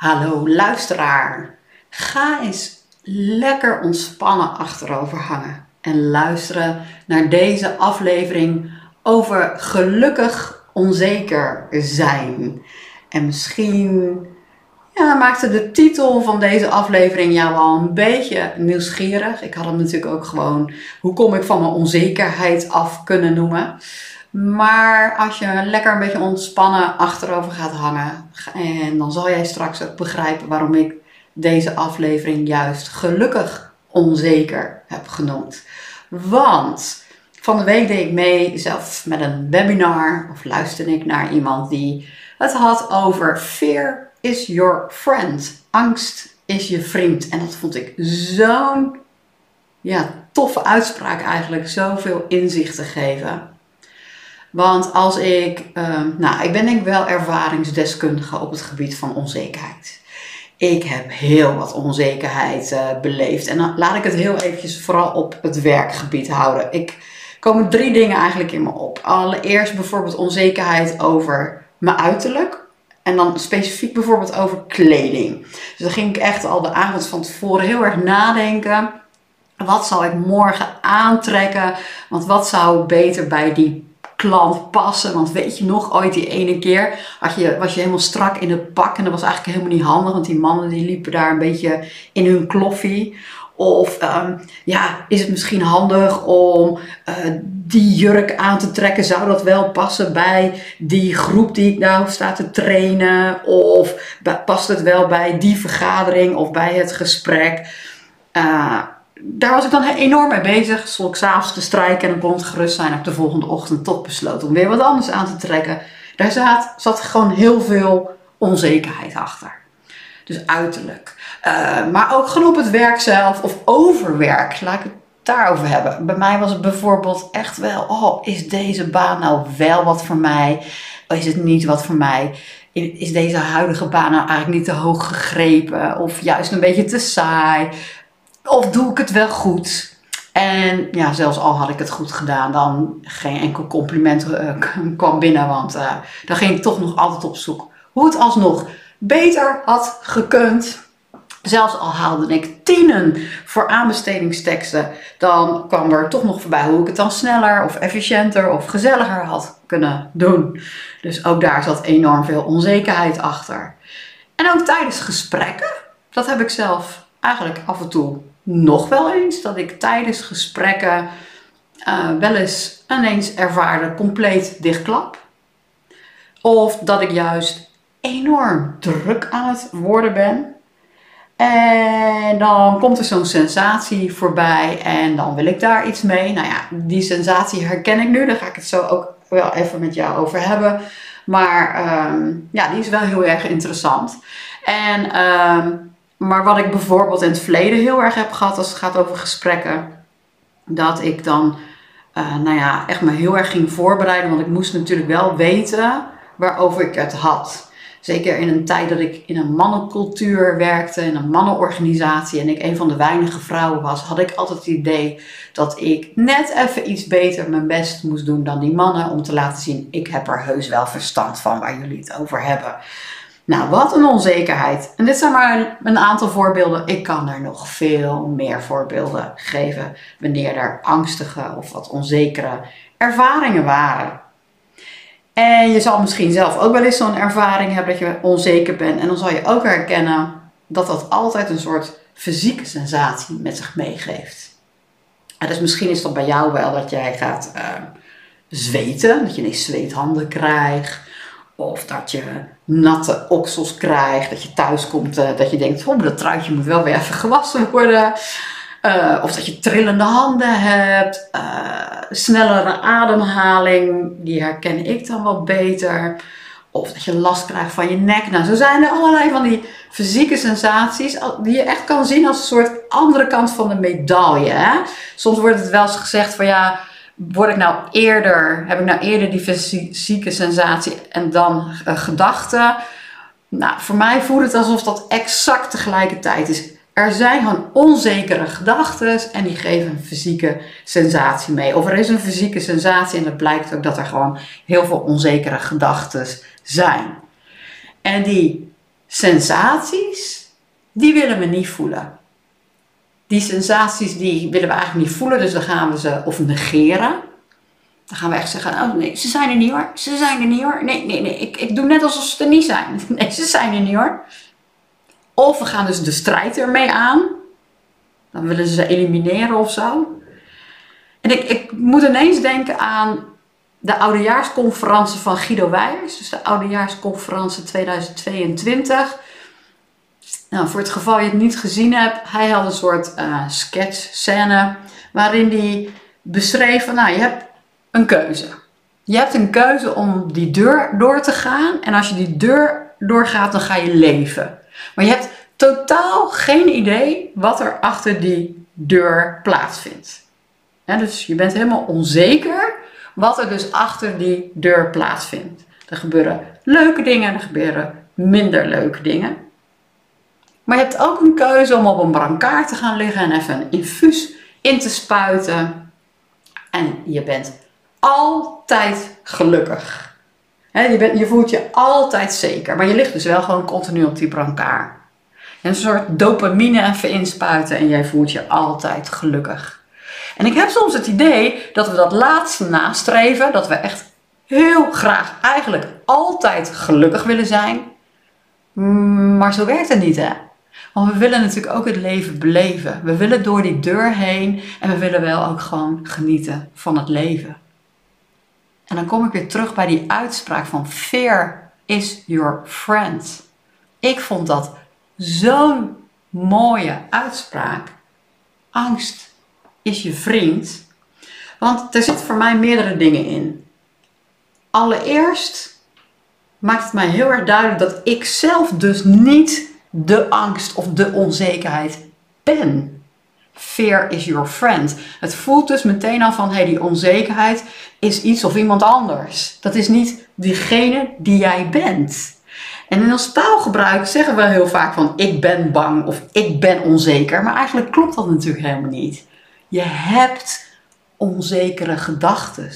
Hallo luisteraar. Ga eens lekker ontspannen achterover hangen en luisteren naar deze aflevering over gelukkig onzeker zijn. En misschien ja, maakte de titel van deze aflevering jou al een beetje nieuwsgierig. Ik had hem natuurlijk ook gewoon hoe kom ik van mijn onzekerheid af kunnen noemen. Maar als je lekker een beetje ontspannen achterover gaat hangen, en dan zal jij straks ook begrijpen waarom ik deze aflevering juist gelukkig onzeker heb genoemd. Want van de week deed ik mee zelf met een webinar of luisterde ik naar iemand die het had over fear is your friend. Angst is je vriend. En dat vond ik zo'n ja, toffe uitspraak eigenlijk. Zoveel inzicht te geven. Want als ik, uh, nou, ik ben denk ik wel ervaringsdeskundige op het gebied van onzekerheid. Ik heb heel wat onzekerheid uh, beleefd. En dan laat ik het heel eventjes vooral op het werkgebied houden. Ik komen drie dingen eigenlijk in me op. Allereerst bijvoorbeeld onzekerheid over mijn uiterlijk. En dan specifiek bijvoorbeeld over kleding. Dus dan ging ik echt al de avond van tevoren heel erg nadenken. Wat zal ik morgen aantrekken? Want wat zou beter bij die klant passen. Want weet je nog, ooit die ene keer had je, was je helemaal strak in het pak. En dat was eigenlijk helemaal niet handig. Want die mannen die liepen daar een beetje in hun kloffie. Of um, ja, is het misschien handig om uh, die jurk aan te trekken? Zou dat wel passen bij die groep die ik nou sta te trainen? Of past het wel bij die vergadering of bij het gesprek? Uh, daar was ik dan enorm mee bezig. Stond ik s'avonds te strijken en dan kon gerust zijn. Heb de volgende ochtend toch besloten om weer wat anders aan te trekken. Daar zat, zat gewoon heel veel onzekerheid achter. Dus uiterlijk. Uh, maar ook gewoon op het werk zelf of overwerk. Laat ik het daarover hebben. Bij mij was het bijvoorbeeld echt wel: oh, is deze baan nou wel wat voor mij? Of is het niet wat voor mij? Is deze huidige baan nou eigenlijk niet te hoog gegrepen? Of juist een beetje te saai? Of doe ik het wel goed? En ja, zelfs al had ik het goed gedaan, dan geen enkel compliment uh, kwam binnen. Want uh, dan ging ik toch nog altijd op zoek hoe het alsnog beter had gekund. Zelfs al haalde ik tienen voor aanbestedingsteksten, dan kwam er toch nog voorbij hoe ik het dan sneller of efficiënter of gezelliger had kunnen doen. Dus ook daar zat enorm veel onzekerheid achter. En ook tijdens gesprekken, dat heb ik zelf eigenlijk af en toe nog wel eens dat ik tijdens gesprekken uh, wel eens ineens ervaarde compleet dichtklap. Of dat ik juist enorm druk aan het worden ben. En dan komt er zo'n sensatie voorbij en dan wil ik daar iets mee. Nou ja, die sensatie herken ik nu. Daar ga ik het zo ook wel even met jou over hebben. Maar um, ja, die is wel heel erg interessant. En um, maar wat ik bijvoorbeeld in het verleden heel erg heb gehad als het gaat over gesprekken, dat ik dan, uh, nou ja, echt me heel erg ging voorbereiden, want ik moest natuurlijk wel weten waarover ik het had. Zeker in een tijd dat ik in een mannencultuur werkte, in een mannenorganisatie en ik een van de weinige vrouwen was, had ik altijd het idee dat ik net even iets beter mijn best moest doen dan die mannen om te laten zien, ik heb er heus wel verstand van waar jullie het over hebben. Nou, wat een onzekerheid. En dit zijn maar een aantal voorbeelden. Ik kan er nog veel meer voorbeelden geven wanneer er angstige of wat onzekere ervaringen waren. En je zal misschien zelf ook wel eens zo'n ervaring hebben dat je onzeker bent. En dan zal je ook herkennen dat dat altijd een soort fysieke sensatie met zich meegeeft. En dus misschien is dat bij jou wel dat jij gaat uh, zweten, dat je ineens zweethanden krijgt. Of dat je natte oksels krijgt. Dat je thuis komt, uh, dat je denkt, oh, dat truitje moet wel weer even gewassen worden. Uh, of dat je trillende handen hebt. Uh, snellere ademhaling, die herken ik dan wat beter. Of dat je last krijgt van je nek. Nou, zo zijn er allerlei van die fysieke sensaties die je echt kan zien als een soort andere kant van de medaille. Soms wordt het wel eens gezegd van ja, word ik nou eerder, heb ik nou eerder die fysieke sensatie en dan uh, gedachten? Nou, voor mij voelt het alsof dat exact tegelijkertijd is. Er zijn gewoon onzekere gedachten en die geven een fysieke sensatie mee. Of er is een fysieke sensatie en het blijkt ook dat er gewoon heel veel onzekere gedachten zijn. En die sensaties, die willen we niet voelen. Die sensaties die willen we eigenlijk niet voelen, dus dan gaan we ze of negeren. Dan gaan we echt zeggen, oh nee, ze zijn er niet hoor. Ze zijn er niet hoor. Nee, nee, nee, ik, ik doe net alsof ze er niet zijn. Nee, ze zijn er niet hoor. Of we gaan dus de strijd ermee aan. Dan willen ze ze elimineren of zo. En ik, ik moet ineens denken aan de oudejaarsconferentie van Guido Weijers. Dus de oudejaarsconferentie 2022. Nou, voor het geval je het niet gezien hebt, hij had een soort uh, sketch scène waarin hij beschreef van, nou, je hebt een keuze. Je hebt een keuze om die deur door te gaan en als je die deur doorgaat, dan ga je leven. Maar je hebt totaal geen idee wat er achter die deur plaatsvindt. dus je bent helemaal onzeker wat er dus achter die deur plaatsvindt. Er gebeuren leuke dingen, er gebeuren minder leuke dingen. Maar je hebt ook een keuze om op een brancard te gaan liggen en even een infuus in te spuiten. En je bent altijd gelukkig. je, bent, je voelt je altijd zeker, maar je ligt dus wel gewoon continu op die brancard. Een soort dopamine even inspuiten en jij voelt je altijd gelukkig. En ik heb soms het idee dat we dat laatste nastreven, dat we echt heel graag eigenlijk altijd gelukkig willen zijn. Maar zo werkt het niet, hè? Want we willen natuurlijk ook het leven beleven. We willen door die deur heen en we willen wel ook gewoon genieten van het leven. En dan kom ik weer terug bij die uitspraak van fear is your friend. Ik vond dat zo'n mooie uitspraak. Angst is je vriend. Want er zitten voor mij meerdere dingen in. Allereerst maakt het mij heel erg duidelijk dat ik zelf dus niet de angst of de onzekerheid ben. Fear is your friend. Het voelt dus meteen al van, hey, die onzekerheid is iets of iemand anders. Dat is niet diegene die jij bent. En in ons taalgebruik zeggen we heel vaak van, ik ben bang of ik ben onzeker. Maar eigenlijk klopt dat natuurlijk helemaal niet. Je hebt onzekere gedachten.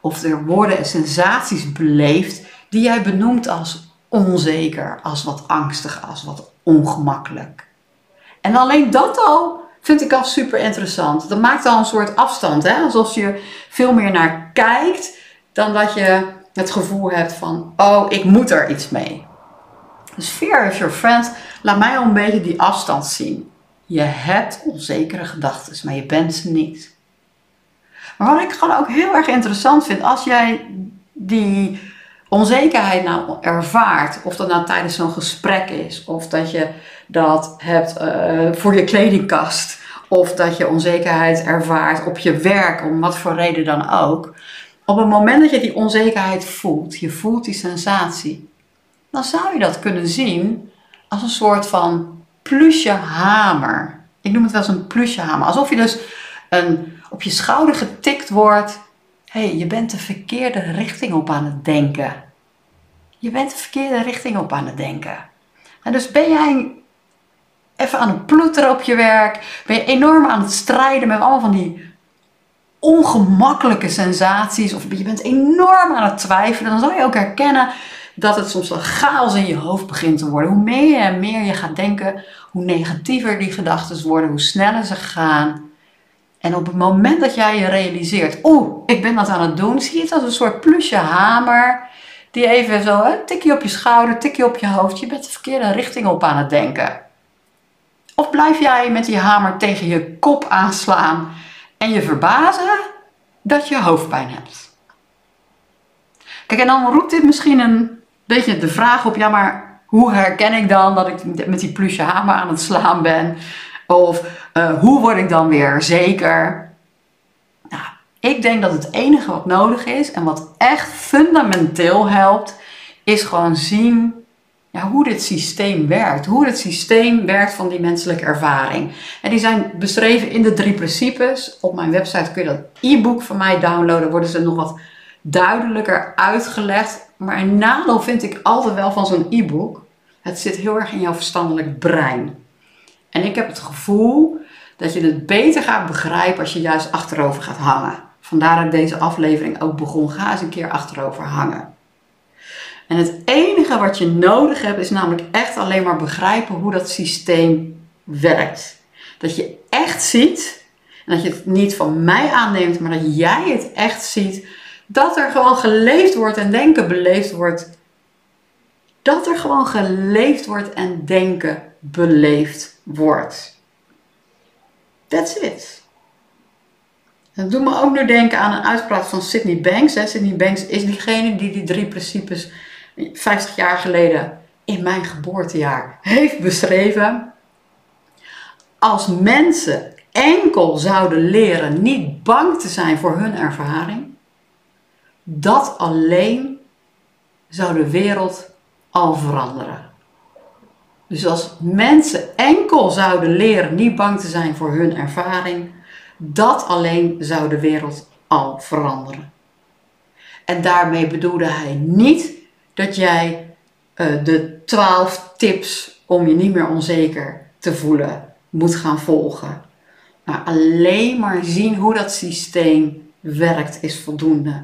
Of er worden sensaties beleefd die jij benoemt als onzeker, als wat angstig, als wat ongemakkelijk. En alleen dat al vind ik al super interessant. Dat maakt al een soort afstand, hè? alsof je veel meer naar kijkt dan dat je het gevoel hebt van, oh, ik moet er iets mee. Dus fear is your friend, laat mij al een beetje die afstand zien. Je hebt onzekere gedachten, maar je bent ze niet. Maar wat ik gewoon ook heel erg interessant vind, als jij die onzekerheid nou ervaart, of dat nou tijdens zo'n gesprek is, of dat je dat hebt uh, voor je kledingkast, of dat je onzekerheid ervaart op je werk, om wat voor reden dan ook. Op het moment dat je die onzekerheid voelt, je voelt die sensatie, dan zou je dat kunnen zien als een soort van plusje hamer. Ik noem het wel eens een plusje hamer. Alsof je dus een, op je schouder getikt wordt hey, je bent de verkeerde richting op aan het denken. Je bent de verkeerde richting op aan het denken. En dus ben jij even aan het ploeteren op je werk, ben je enorm aan het strijden met allemaal van die ongemakkelijke sensaties, of je bent enorm aan het twijfelen, dan zal je ook herkennen dat het soms wel chaos in je hoofd begint te worden. Hoe meer en meer je gaat denken, hoe negatiever die gedachten worden, hoe sneller ze gaan. En op het moment dat jij je realiseert, oeh, ik ben dat aan het doen, zie je het als een soort plusje hamer. Die even zo, een tikje op je schouder, tikje op je hoofd. Je bent de verkeerde richting op aan het denken. Of blijf jij met die hamer tegen je kop aanslaan en je verbazen dat je hoofdpijn hebt? Kijk, en dan roept dit misschien een beetje de vraag op, ja, maar hoe herken ik dan dat ik met die plusje hamer aan het slaan ben? Of uh, hoe word ik dan weer zeker? Nou, ik denk dat het enige wat nodig is en wat echt fundamenteel helpt, is gewoon zien ja, hoe dit systeem werkt. Hoe het systeem werkt van die menselijke ervaring. En die zijn beschreven in de drie principes. Op mijn website kun je dat e-book van mij downloaden. Worden ze nog wat duidelijker uitgelegd. Maar een nadeel vind ik altijd wel van zo'n e-book. Het zit heel erg in jouw verstandelijk brein. En ik heb het gevoel dat je het beter gaat begrijpen als je juist achterover gaat hangen. Vandaar dat ik deze aflevering ook begon. Ga eens een keer achterover hangen. En het enige wat je nodig hebt is namelijk echt alleen maar begrijpen hoe dat systeem werkt. Dat je echt ziet, en dat je het niet van mij aanneemt, maar dat jij het echt ziet, dat er gewoon geleefd wordt en denken beleefd wordt. Dat er gewoon geleefd wordt en denken beleefd wordt. That's it. Dat doet me ook nu denken aan een uitspraak van Sydney Banks. Sydney Banks is diegene die die drie principes 50 jaar geleden in mijn geboortejaar heeft beschreven. Als mensen enkel zouden leren niet bang te zijn voor hun ervaring, dat alleen zou de wereld al veranderen. Dus als mensen enkel zouden leren niet bang te zijn voor hun ervaring, dat alleen zou de wereld al veranderen. En daarmee bedoelde hij niet dat jij uh, de 12 tips om je niet meer onzeker te voelen moet gaan volgen. Maar alleen maar zien hoe dat systeem werkt is voldoende.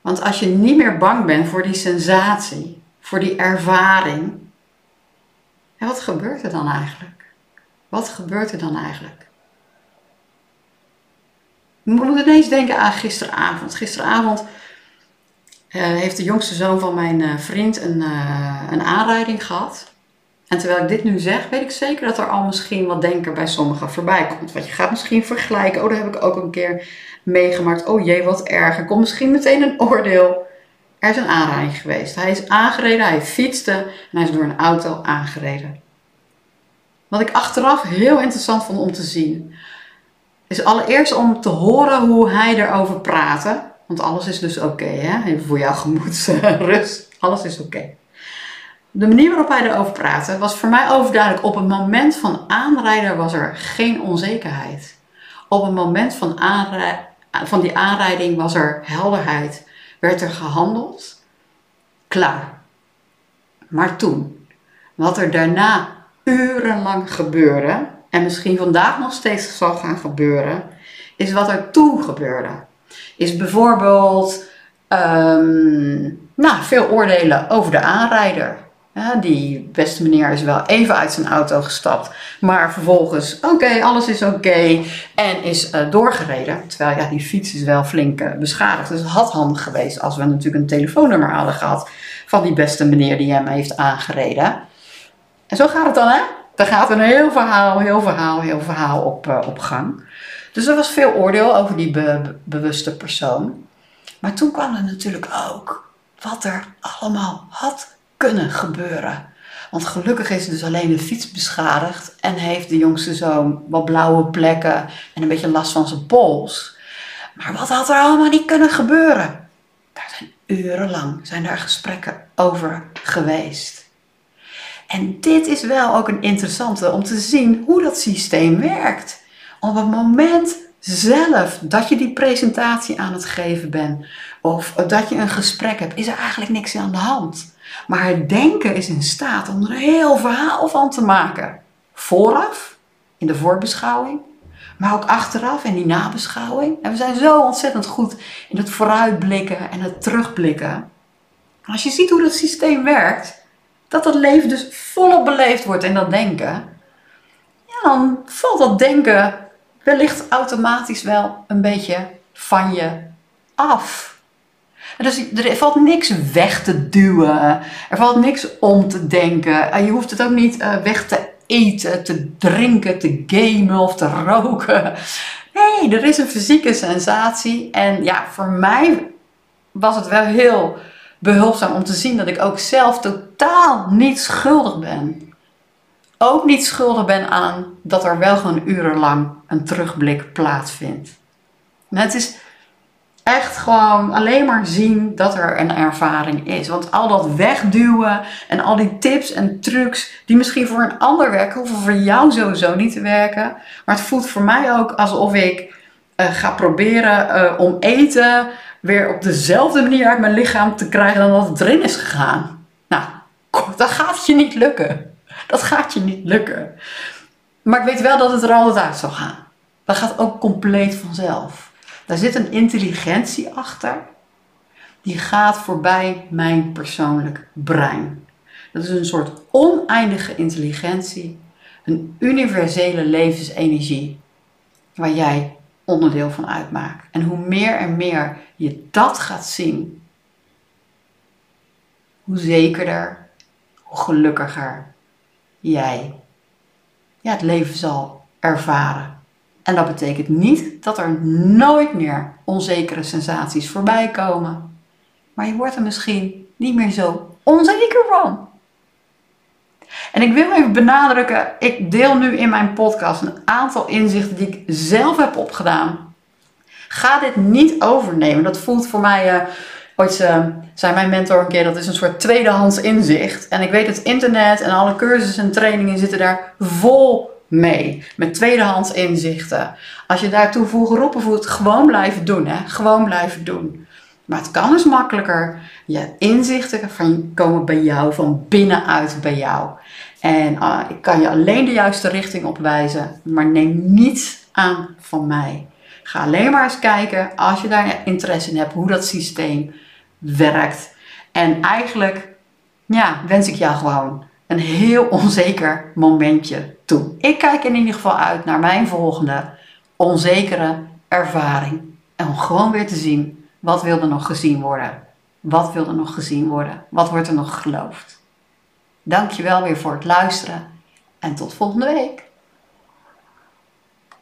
Want als je niet meer bang bent voor die sensatie, voor die ervaring, wat gebeurt er dan eigenlijk? Wat gebeurt er dan eigenlijk? Ik moet ineens denken aan gisteravond. Gisteravond uh, heeft de jongste zoon van mijn uh, vriend een, uh, een aanrijding gehad. En terwijl ik dit nu zeg, weet ik zeker dat er al misschien wat denken bij sommigen voorbij komt. Want je gaat misschien vergelijken. Oh, dat heb ik ook een keer meegemaakt. Oh jee, wat erg. Er komt misschien meteen een oordeel. Er is een aanrijding geweest. Hij is aangereden, hij fietste en hij is door een auto aangereden. Wat ik achteraf heel interessant vond om te zien, is allereerst om te horen hoe hij erover praatte. Want alles is dus oké, hè? Voor jouw gemoedsrust. Alles is oké. De manier waarop hij erover praatte was voor mij overduidelijk. Op het moment van aanrijden was er geen onzekerheid. Op het moment van, van die aanrijding was er helderheid. Werd er gehandeld. Klaar. Maar toen, wat er daarna urenlang gebeurde, en misschien vandaag nog steeds zal gaan gebeuren, is wat er toen gebeurde. Is bijvoorbeeld um, nou, veel oordelen over de aanrijder. Die beste meneer is wel even uit zijn auto gestapt, maar vervolgens, oké, alles is oké en is uh, doorgereden. Terwijl ja, die fiets is wel flink uh, beschadigd. Dus het had handig geweest als we natuurlijk een telefoonnummer hadden gehad van die beste meneer die hem heeft aangereden. En zo gaat het dan, hè? Er gaat een heel verhaal, heel verhaal, heel verhaal op, uh, op gang. Dus er was veel oordeel over die be bewuste persoon. Maar toen kwam er natuurlijk ook wat er allemaal had kunnen gebeuren. Want gelukkig is dus alleen de fiets beschadigd en heeft de jongste zoon wat blauwe plekken en een beetje last van zijn pols. Maar wat had er allemaal niet kunnen gebeuren? Daar zijn urenlang zijn daar gesprekken over geweest. En dit is wel ook een interessante om te zien hoe dat systeem werkt. Op het moment zelf dat je die presentatie aan het geven bent of dat je een gesprek hebt, is er eigenlijk niks aan de hand. Maar het denken is in staat om er een heel verhaal van te maken. Vooraf, in de voorbeschouwing, maar ook achteraf in die nabeschouwing. En we zijn zo ontzettend goed in het vooruitblikken en het terugblikken. Als je ziet hoe dat systeem werkt, dat dat leven dus volop beleefd wordt in dat denken, ja, dan valt dat denken wellicht automatisch wel een beetje van je af. Dus er valt niks weg te duwen. Er valt niks om te denken. Je hoeft het ook niet eh, weg te eten, te drinken, te gamen of te roken. Nee, er is een fysieke sensatie. En ja, voor mij was het wel heel behulpzaam om te zien dat ik ook zelf totaal niet schuldig ben. Ook niet schuldig ben aan dat er wel gewoon urenlang een terugblik plaatsvindt. het is echt gewoon alleen maar zien dat er een ervaring is. Want al dat wegduwen en al die tips en trucs die misschien voor een ander werken, hoeven voor jou sowieso niet te werken. Maar het voelt voor mij ook alsof ik uh, ga proberen uh, om eten weer op dezelfde manier uit mijn lichaam te krijgen dan dat het erin is gegaan. Nou, dat gaat je niet lukken. Dat gaat je niet lukken. Maar ik weet wel dat het er altijd uit zal gaan. Dat gaat ook compleet vanzelf. Daar zit een intelligentie achter. die gaat voorbij mijn persoonlijk brein. Dat is een soort oneindige intelligentie, een universele levensenergie waar jij onderdeel van uitmaakt. En hoe meer en meer je dat gaat zien, hoe zekerder, hoe gelukkiger jij ja, het leven zal ervaren. En dat betekent niet dat er nooit meer onzekere sensaties voorbij komen. Maar je wordt er misschien niet meer zo onzeker van. En ik wil even benadrukken, ik deel nu in mijn podcast een aantal inzichten die ik zelf heb opgedaan. Ga dit niet overnemen. Dat voelt voor mij, uh, ooit uh, zei mijn mentor een keer, dat is een soort tweedehands inzicht. En ik weet het internet en alle cursussen en trainingen zitten daar vol mee. Met tweedehands inzichten. Als je daartoe voor geroepen voelt, gewoon blijven doen. Hè? Gewoon blijven doen. Maar het kan dus makkelijker. Je inzichten komen bij jou, van binnenuit bij jou. En uh, ik kan je alleen de juiste richting opwijzen, maar neem niets aan van mij. Ga alleen maar eens kijken, als je daar interesse in hebt, hoe dat systeem werkt. En eigenlijk, ja, wens ik jou gewoon een heel onzeker momentje toe. Ik kijk in ieder geval uit naar mijn volgende onzekere ervaring. En om gewoon weer te zien, wat wil er nog gezien worden? Wat wil er nog gezien worden? Wat wordt er nog geloofd? Dankjewel weer voor het luisteren en tot volgende week.